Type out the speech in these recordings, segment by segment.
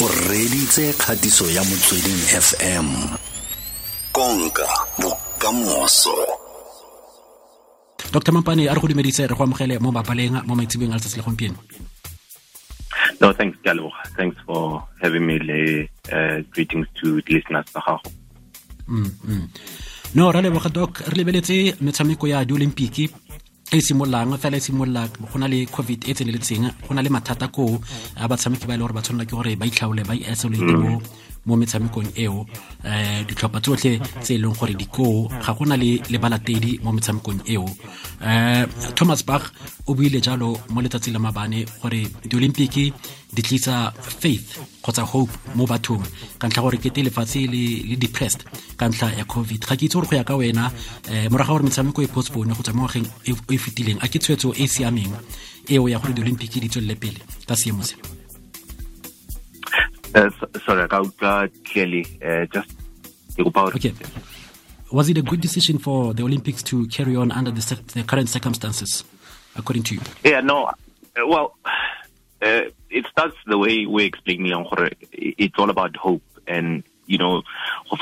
o reditse kgatiso ya motsweding fm konka bokamoso dr mampane a re go dumedise re go amogele mo mabaleng mo maitsebeng a letsatsi le gompieno No, thanks, Galo. Thanks for having me. Le, uh, greetings to the listeners. Mm, mm. no ra leboga doc re lebeletse metshameko ya di-olympic e simololang fela e simolola go na le covid e tseneletseng go na le mathata koo a batshameki ba e le gore ba tshwanela ke gore ba itlhaole ba isolate mo mo metshamekong eo um ditlhopha tsotlhe tse e leng gore dikoo ga gona le lebalatedi mo metshamekong eo. Um thomas bach o buile jalo mo letsatsi la mabane gore di-olympic di tlisa faith kgotsa hope mo bathong ka ntlha gore kete lefatshe le depressed ka ntlha ya covid. Ga ke itse gore go ya ka wena um moraga gore metshameko e postpone go tswa mo ngwageng e e fetileng a ke tshwetso e e siameng eo ya gore di-olympic di tswelele pele ka seemo se Uh, sorry, I got clearly. Uh, just okay. Was it a good decision for the Olympics to carry on under the, the current circumstances, according to you? Yeah, no. Uh, well, uh, it starts the way we explain It's all about hope and you know,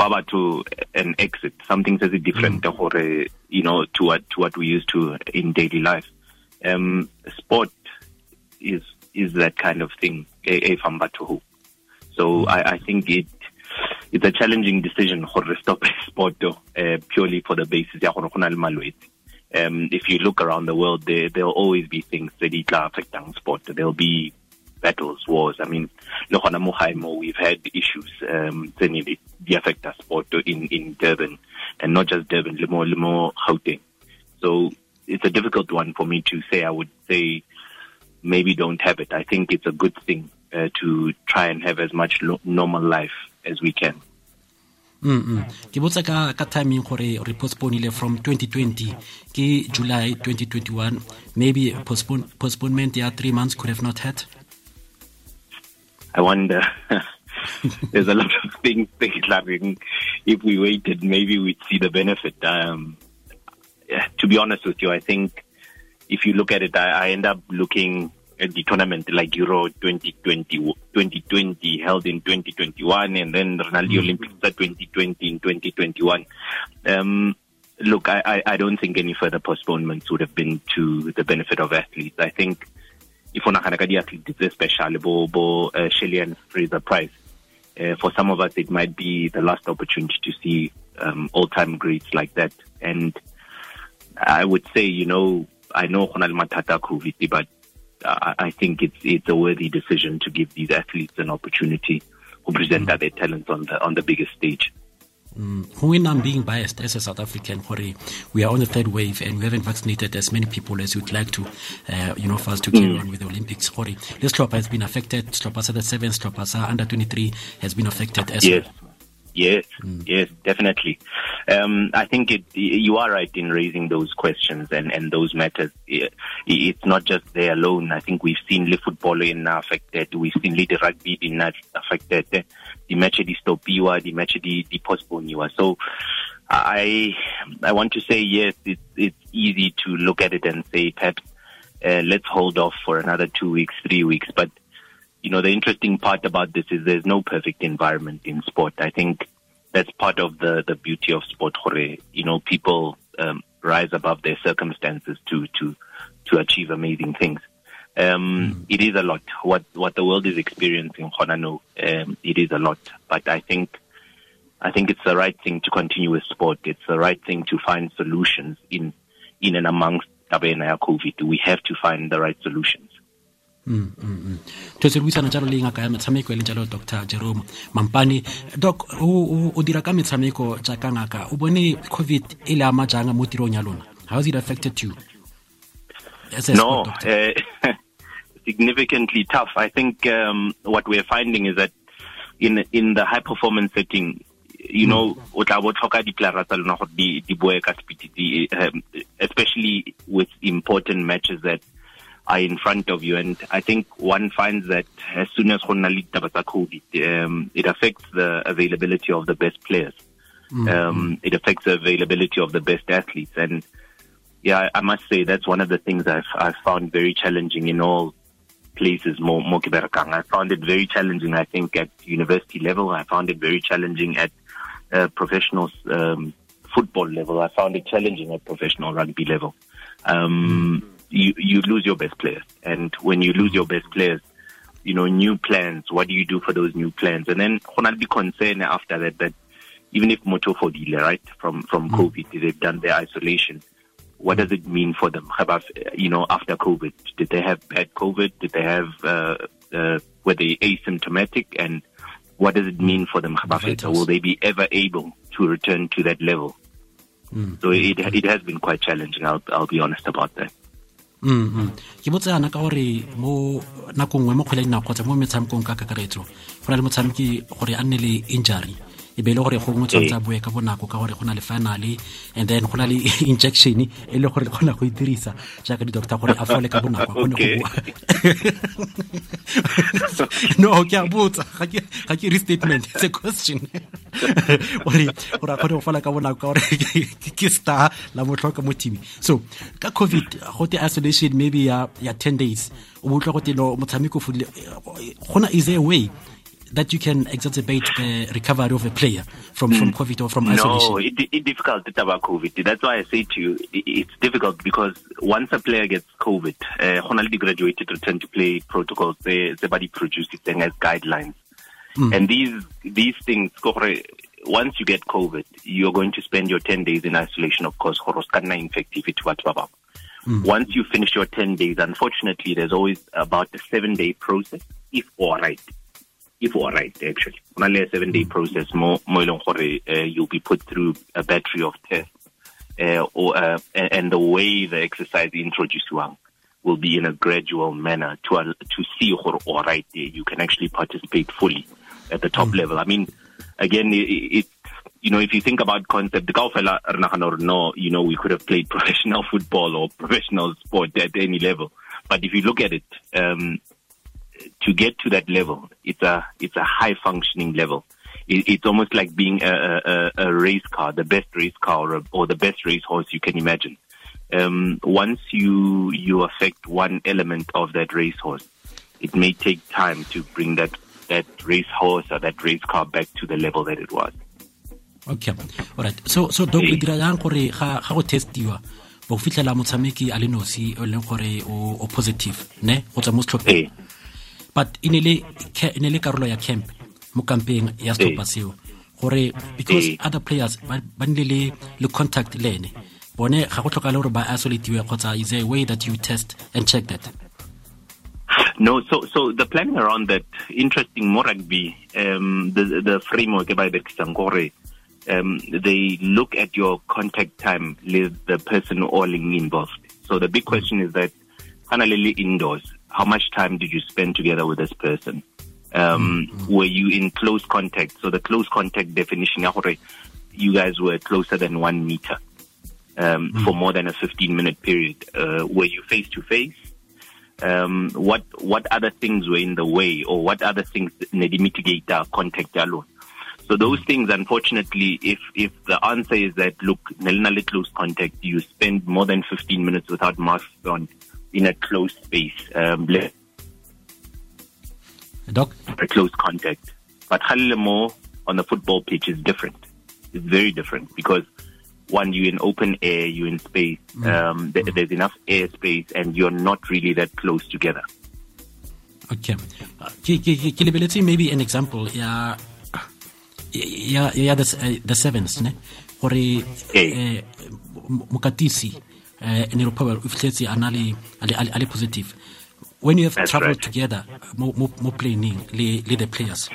about to an exit. Something says it different, mm. you know, to what to what we used to in daily life. Um, sport is is that kind of thing. If I'm to hope. So I, I think it it's a challenging decision for stop sport uh, purely for the basis ya gore um, if you look around the world, there there'll always be things that affect sport. There'll be battles, wars. I mean, we've had issues um, that affect our sport in, in Durban, and not just Durban, Limo, Limo, Gauteng. So it's a difficult one for me to say. I would say maybe don't have it. I think it's a good thing uh, to try and have as much normal life as we can. mm ke botsa ka ka timing gore re postponele from 2020 ke july 2021 maybe postpone, postponement ya three months could have not had i wonder. There's a lot of things declaring if we waited maybe we'd see the benefit. Um, to be honest with you i think if you look at it i, I end up looking the tournament like Euro 2020, 2020 held in 2021, and then Ronaldo mm. Olympics 2020 in 2021. Um, look, I, I, I, don't think any further postponements would have been to the benefit of athletes. I think if on the athletes, especially Bo, Bo uh, Shelley and Fraser Price, uh, for some of us, it might be the last opportunity to see um, all-time greats like that. And I would say, you know, I know Ronald Matata COVID, but I think it's it's a worthy decision to give these athletes an opportunity to present mm. their talents on the on the biggest stage. Mm. I'm being biased as a South African, we are on the third wave and we haven't vaccinated as many people as we'd like to, uh, you know, for us to carry mm. on with the Olympics. This club has been affected. Slopasa the sevens, Slopasa under 23 has been affected as yes. well. Yes, mm. yes, definitely. Um, I think it, you are right in raising those questions and, and those matters. It's not just there alone. I think we've seen the football in affected. We've seen the rugby in affected. The match di stopiwa, the match di, di postponiwa. So I I want to say yes, it's it's easy to look at it and say perhaps uh, let's hold off for another two weeks, three weeks, but you know, the interesting part about this is there's no perfect environment in sport. I think that's part of the, the beauty of sport. You know, people um, rise above their circumstances to, to, to achieve amazing things. Um, mm. It is a lot. What, what the world is experiencing, Honano, um, it is a lot. But I think, I think it's the right thing to continue with sport. It's the right thing to find solutions in, in and amongst COVID. We have to find the right solutions. Mm, mm, mm. to se re buisana jalo le ngaka ya metshameko e leng jalo dr jerome mampane. Doc o dira ka metshameko jaaka ngaka? O bone covid e le ama jang mo tirong ya lona? How has it affected you? No uh, significantly tough. I think um, what we're finding is that in in the high performance setting you know o tla bo tlhoka diplara tsa lona gore di boe ka speed um, especially with important matches that are in front of you. And I think one finds that as soon as COVID, um, it affects the availability of the best players. Mm-hmm. Um, it affects the availability of the best athletes. And yeah, I must say that's one of the things I've, I've found very challenging in all places more more I found it very challenging. I think at university level, I found it very challenging at uh, professional um, football level. I found it challenging at professional rugby level. Um, mm. You you lose your best players, and when you lose your best players, you know new plans. What do you do for those new plans? And then Ronald be concerned after that that even if Moto for dealer, right from from mm. COVID, they've done their isolation what does it mean for them? You know, after COVID, did they have bad COVID? Did they have uh, uh, were they asymptomatic? And what does it mean for them? Will they be ever able to return to that level? Mm. So it it has been quite challenging. I'll I'll be honest about that. Mm, mm. ke botse yana ka gore mo nako nngwe mo kgwele ya dinao kgotsa mo metshamekong ka kakaretso go na le motshameki gore a nne le injury e be e le gore gongwe tshwanetse a boe ka bonako ka gore go na le finale and then go na le injection e le gore le kgona go e dirisa jaaka di-doctor gore a fole ka bonako a kgone go boa no ke a botsa ga ke restatement it's a question. Gore gore a kgone go fola ka bonako ka gore ke star la motlhoka mo team so ka covid go te isolation maybe ya ya 10 days o botlwa go te motshameko gona is there a way that you can exacerbate the recovery of a player from, from hmm. COVID or from isolation? No, it, it's difficult about COVID. That's why I say to you, it's difficult because once a player gets COVID, uh, graduated return to play protocols, they, everybody produces them as guidelines. Mm. And these these things, once you get COVID, you're going to spend your 10 days in isolation, of course, mm. Once you finish your 10 days, unfortunately, there's always about a seven day process, if all right if all right actually only a seven day mm. process more more uh, you'll be put through a battery of tests uh, or uh, and the way the exercise introduced one will be in a gradual manner to uh, to see all right you can actually participate fully at the top mm. level i mean again it, it you know if you think about concept the Kaufela or no you know we could have played professional football or professional sport at any level but if you look at it um, to get to that level, it's a it's a high functioning level. It, it's almost like being a, a, a, race car, the best race car or, or the best race horse you can imagine. Um, once you you affect one element of that race horse, it may take time to bring that that race horse or that race car back to the level that it was. Okay. All right. So so doc le dira yang gore ga ga go testiwa bo fitlhela motshameki a le nosi o leng gore o positive ne go tswa mo setlhopheng but e ne le karolo ya camp mo campeng ya setlhopha seo gore because other players ba nnile le contact le ene bone ga go tlhokale gore ba isolatiwe kgotsa is there a way that you test and check that? No, so so the planning around that interesting more rugby um, the the framework by the Kisangore um, they look at your contact time with the person all involved. So the big question is that finally indoors how much time did you spend together with this person? Um, mm-hmm. Were you in close contact? So the close contact definition, you guys were closer than one meter um, mm-hmm. for more than a 15 minute period. Uh, were you face to face? Um, what what other things were in the way, or what other things need to mitigate our contact alone? So those mm. things, unfortunately, if if the answer is that look, Nelina close contact, you spend more than 15 minutes without masks on, in a closed space. Um, Doc? A close contact. But Halilamo on the football pitch is different. It's very different because one, you're in open air, you're in space, mm. um, th- mm. there's enough air space, and you're not really that close together. Okay. Uh, ke maybe an example yeah, yeah, yeah, the, uh, the sevens ne gore hey. Uh, mokatisi uh, ne o fitlhetse a na le positive when you have That's traveled right. together more mo, mo planning le, le the players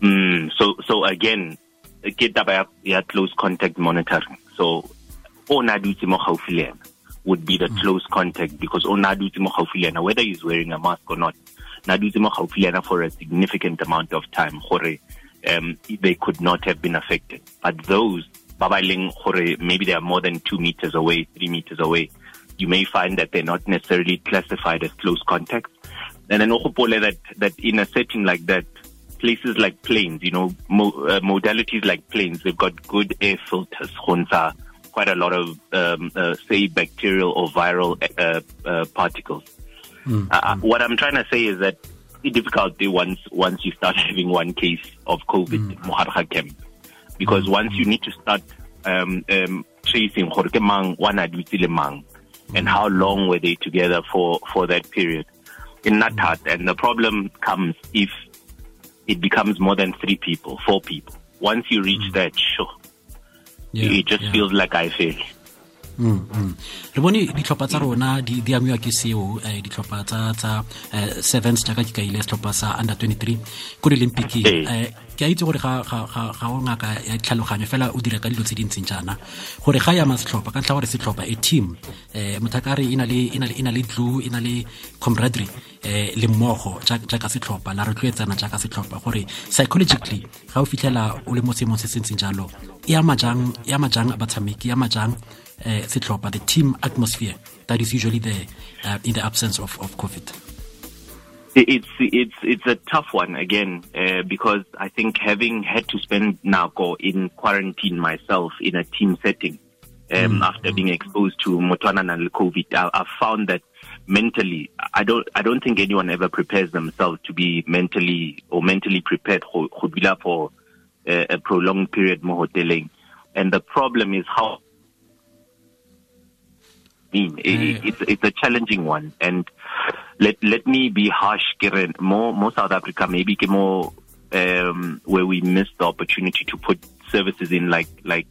mm, so so again ke taba ya close contact monitoring so o na dutse mo gaufi le would be the mm. close contact because o na dutse mo gaufi le whether he's wearing a mask or not na dutse mo gaufi le for a significant amount of time gore um, they could not have been affected but those babaling hore maybe they are more than two meters away, three meters away, you may find that they're not necessarily classified as close contacts. And then also, that that in a setting like that, places like planes, you know, mo uh, modalities like planes, they've got good air filters, honza, quite a lot of um, uh, say bacterial or viral uh, uh particles. Mm, uh, mm. What I'm trying to say is that the difficulty once once you start having one case of COVID, mm. camp, because mm. once you need to start um, um, tracing mang mang, and how long were they together for for that period in Natat, and the problem comes if it becomes more than three people, four people. Once you reach mm. that, sure, yeah, it just yeah. feels like I fail. Mm, mm. re bone ditlhopha tsa rona di amiwa ke seo um ditlhopha tsa eh, sevens jaaka ke kaile setlhopha sa under 23 ko di-olympic um ke a itse gore ga o ngaka ya tlhaloganyo fela o dira ka dilo tse di ntseng jaana. Gore ga yama setlhopha ka ntlha gore setlhopha e team um motho a ka re e na le dlu e na le comradry um le mmogo jaaka setlhopha la re tloetsana jaaka setlhopha gore psychologically ga o fitlhela o le mo seemong se se ntseng jalo e ama jang batshameki e ama jang uh, setlhopha the team atmosphere that is usually there uh, in the absence of, of covid it's it's it's a tough one again uh, because I think having had to spend Nako in quarantine myself in a team setting um, mm. after being exposed to Motwana and COVID, I, I found that mentally, I don't I don't think anyone ever prepares themselves to be mentally or mentally prepared for for uh, a prolonged period more hoteling. And the problem is how it's it's a challenging one, and let let me be harsh, Kiran. More more South Africa, maybe more um, where we missed the opportunity to put services in like like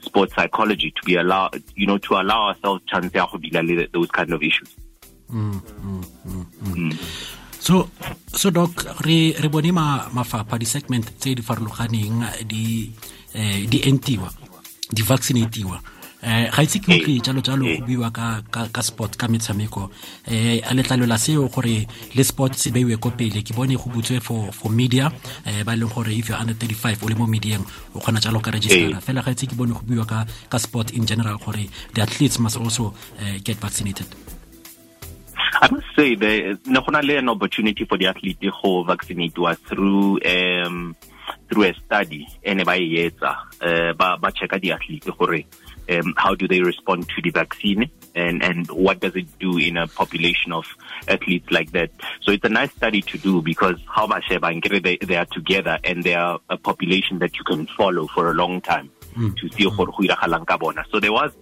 sports psychology to be allowed, you know, to allow ourselves chance those kind of issues. Mm, mm, mm, mm. mm. so so doc re re bone ma mafapha di segment tse di farologaneng di eh, di entiwa di vaccinatiwa eh ga itse ke utlwe jalo jalo go buiwa ka ka sport ka metshameko. Eh a letlalo la seo gore le sport se beiwe ko pele ke bone go butswe for for media eh ba leng gore if you under 35 o le mo mediang o kgona jalo ka registera fela ga itse ke bone go buiwa ka ka sport in general gore the athletes must also uh, get vaccinated. I must say there no an opportunity for the athlete to vaccinate was through um through a study ene ba e etsa uh, ba ba checka the athlete gore um, how do they respond to the vaccine and, and what does it do in a population of athletes like that. So it's a nice study to do because how much they, they are together and they are a population that you can follow for a long time. Mm. To see mm. So there was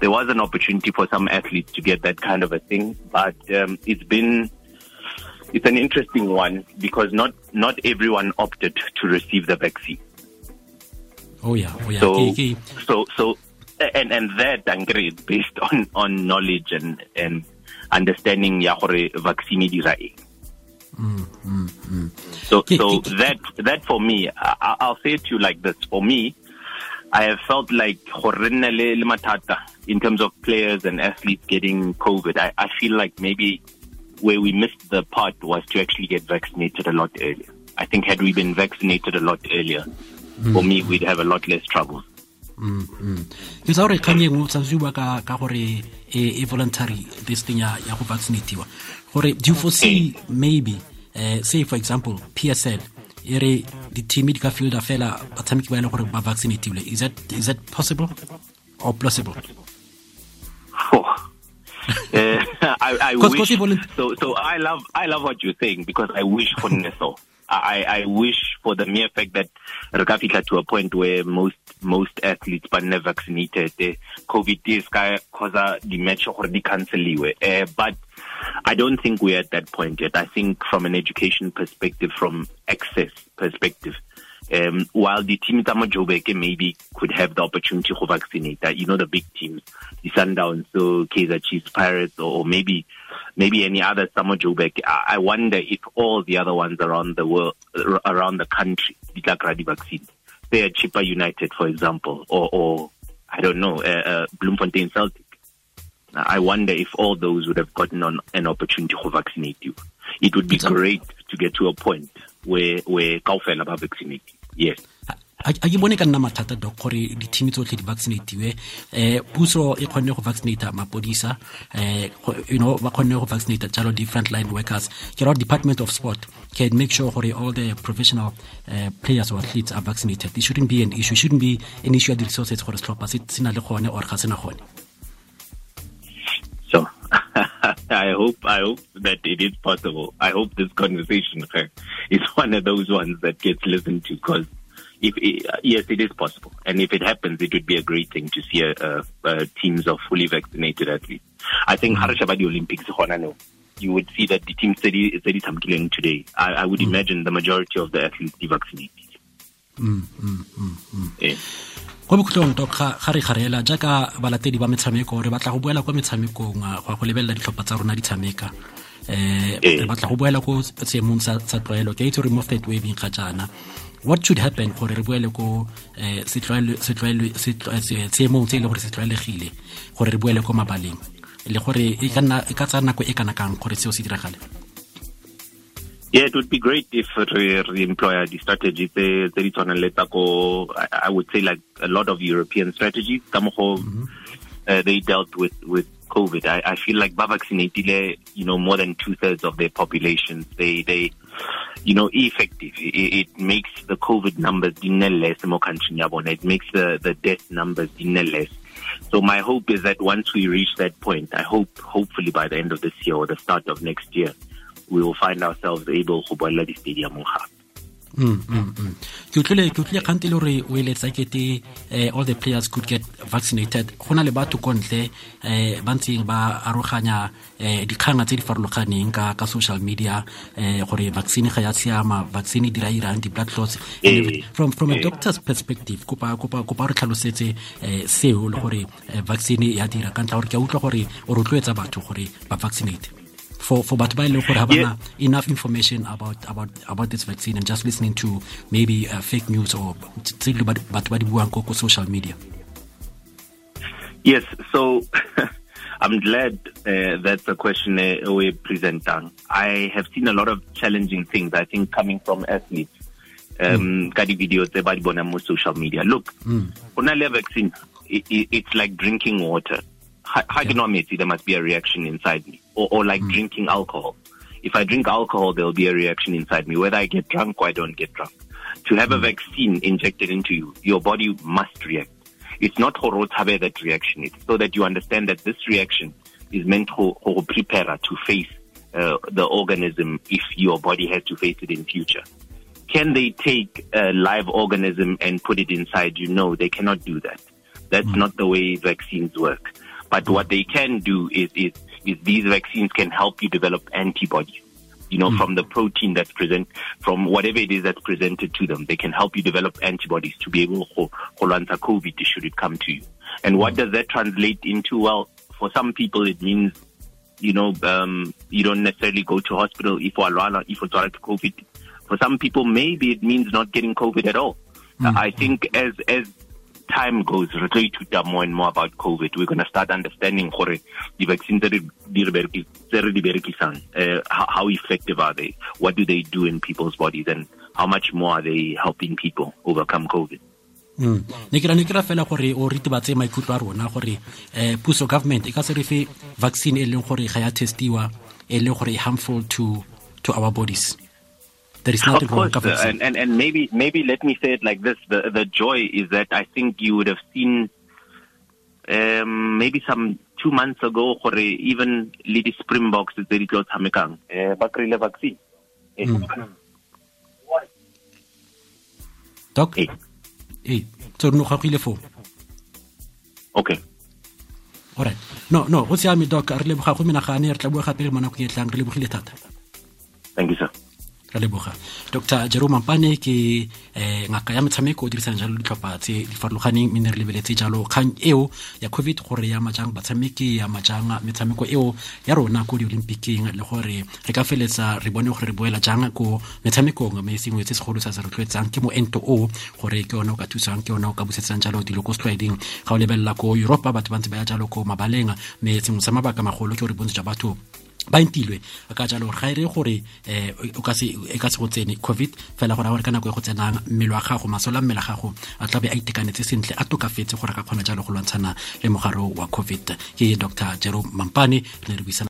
there was an opportunity for some athletes to get that kind of a thing, but um, it's been it's an interesting one because not not everyone opted to receive the vaccine. Oh yeah, oh yeah. So, so so and and that angry based on on knowledge and and understanding ya gore vaccine dira eng mm, mm, mm. so so that that for me I, I'll say it to you like this for me I have felt like in terms of players and athletes getting COVID. I, I feel like maybe where we missed the part was to actually get vaccinated a lot earlier. I think had we been vaccinated a lot earlier, mm. for me, we'd have a lot less troubles. Ke tsa gore kgang engwe tshwanetse bua ka ka gore e voluntary testing thing ya go vaccinatiwa gore do you foresee maybe uh, say for example PSL e re di-team di ka fielda fela batshameki ba e gore ba vaccinatile is that is that possible or plausible? Uh, I, I wish, so, so I love I love what you're saying because I wish for Neso. I, I wish for the mere fact that Rukafika to a point where most most athletes but never vaccinated the COVID is cause the match or the cancel uh, but I don't think we're at that point yet. I think from an education perspective, from access perspective, um, while the team Tamajobeke maybe could have the opportunity to vaccinate, you know, the big teams, the Sundowns, so Kaiser Chiefs, Pirates, or maybe maybe any other summer Joburg. I wonder if all the other ones around the world, around the country, the vaccine, they are Chippa United, for example, or, or I don't know, uh, uh, Bloemfontein Celtic. I wonder if all those would have gotten on an opportunity to vaccinate you. It would be great to get to a point where where kaofela ba vaccinate. Yes. A ke bone ka nna mathata doc gore di-team tsotlhe di um puso e kgonne go vaccinate mapodisa um you know ba kgonne go vaccinate jalo di-front line workers. Ke ra department of sport can make sure gore all the professional uh, players or athletes are vaccinated. It shouldn't be an issue. It shouldn't be an issue ya di-resources gore setlhopha se na le gone or ga gone. So I hope I hope that it is possible. I hope this conversation is one of those ones that gets listened to because if it, uh, yes, it is possible, and if it happens, it would be a great thing to see a, a, a teams of fully vaccinated athletes. I think mm. the Olympics, you would see that the team study study something today. I, I would mm. imagine the majority of the athletes be vaccinated. Mm, mm, mm, mm. Yeah. kwa bokhutlong to ga re garela jaaka balatedi ba metshameko re batla go boela kwa metshamekong go go lebelela ditlhopha tsa rona di tshameka eh re batla go boela ko seemong sa tlwaelo ke itse re mo fed waving ga jaana what should happen gore re boele ko seemong tse e le gore se tlwaelegile gore re boele ko mabaleng le gore e ka tsaya nako e kana kang gore seo se diragale Yeah, it would be great if we re-employ the strategy tse di tshwanang le I would say like a lot of European strategies ka mm-hmm. uh, they dealt with with COVID. I, I feel like ba vaccinated, you know, more than two thirds of their population. They they you know, effective. It, it makes the COVID numbers less more country It makes the, the death numbers less. So my hope is that once we reach that point, I hope hopefully by the end of this year or the start of next year, we will find ourselves able to stadium. Ke utlwile ke kgante le gore o eletsa kete uh, all the players could get vaccinated. Go na le batho ko ntle um ba ntseng ba aroganya um dikganga tse di farologaneng ka social media um gore vaccine ga ya siama vaccine e dira irang di-blood clots. From from a doctor's perspective kopa re tlhalosetse um seo le gore vaccine ya dira ka ntlha gore ke a utlwa gore o rotloetsa batho gore ba vaccinate for for but e leng gore enough information about about about this vaccine and just listening to maybe uh, fake news or tse batho ba di buang ko social media yes so I'm glad uh, that's a question uh, we present. I have seen a lot of challenging things, I think, coming from athletes. Um, mm. videos on social media. Look, mm. vaccine, it, it, it's like drinking water. Haginometry, there must be a reaction inside me. Or, or like mm. drinking alcohol. If I drink alcohol, there'll be a reaction inside me, whether I get drunk or I don't get drunk. To have mm. a vaccine injected into you, your body must react. It's not horotabe that reaction. It's so that you understand that this reaction is meant to prepare to face uh, the organism if your body has to face it in future. Can they take a live organism and put it inside you? No, they cannot do that. That's mm. not the way vaccines work. But what they can do is, is, is these vaccines can help you develop antibodies. You know, mm. from the protein that's present, from whatever it is that's presented to them, they can help you develop antibodies to be able to answer COVID should it come to you. And what hmm. does that translate into? Well, for some people, it means you know, um, you don't necessarily go to hospital if you are if you are COVID. For some people, maybe it means not getting COVID at all. Mm. I think as as time goes, re tlo ithuta more and more about COVID. We're going to start understanding gore di-vaccine tse re di berekisang, uh, how effective are they? What do they do in people's bodies? And how much more are they helping people overcome COVID? Mm. ne ke ra ne ra fela gore o ritibatse maikutlo a rona gore um puso government e ka se re fe vaccine e leng gore ga ya testiwa e leng gore harmful to to our bodies there is nothing wrong with and, and, and maybe maybe let me say it like this: the the joy is that I think you would have seen um, maybe some two months ago gore even le di springboks tse di tlo tshamekang eh ba kry vaccine eh, hmm. doc? Eh. Eh, so no gagile fo okay. Alright no no go siame doc. Re leboga go menagane re tla bua gape le mo nakong e tlang re lebogile thata. Thank you sir ka leboga. Dr jerome mampane ke eh, ngaka ya metshameko o dirisang jalo ditlhopha tse di farologaneng mme ne re lebeletse jalo kgang eo ya covid gore ya majang batshameki ya majang metshameko eo ya rona ko di-olympiceng le gore re ka feletsa re bone gore re boela jang ko metshamekong mme sengwe tse segolo sa se rotloetsang ke moento o gore ke yone o ka thusang ke yone o ka busetsang jalo dilo ko setlwaeding. Ga o lebelela ko europa batho ba ntse ba ya jalo ko mabaleng mme sengwe sa mabaka magolo ke gore bontsi jwa batho ba ntilwe. Ka jalo ga ere gore eh o e ka se go tsene covid fela gore a gore ka nako e go tsenang mmele wa gago masola mmele gago a tla be a itekanetse sentle a tokafetse gore ka kgona jalo go lwantshana le mogaro wa covid. Ke dr jero mampane re ne re buisana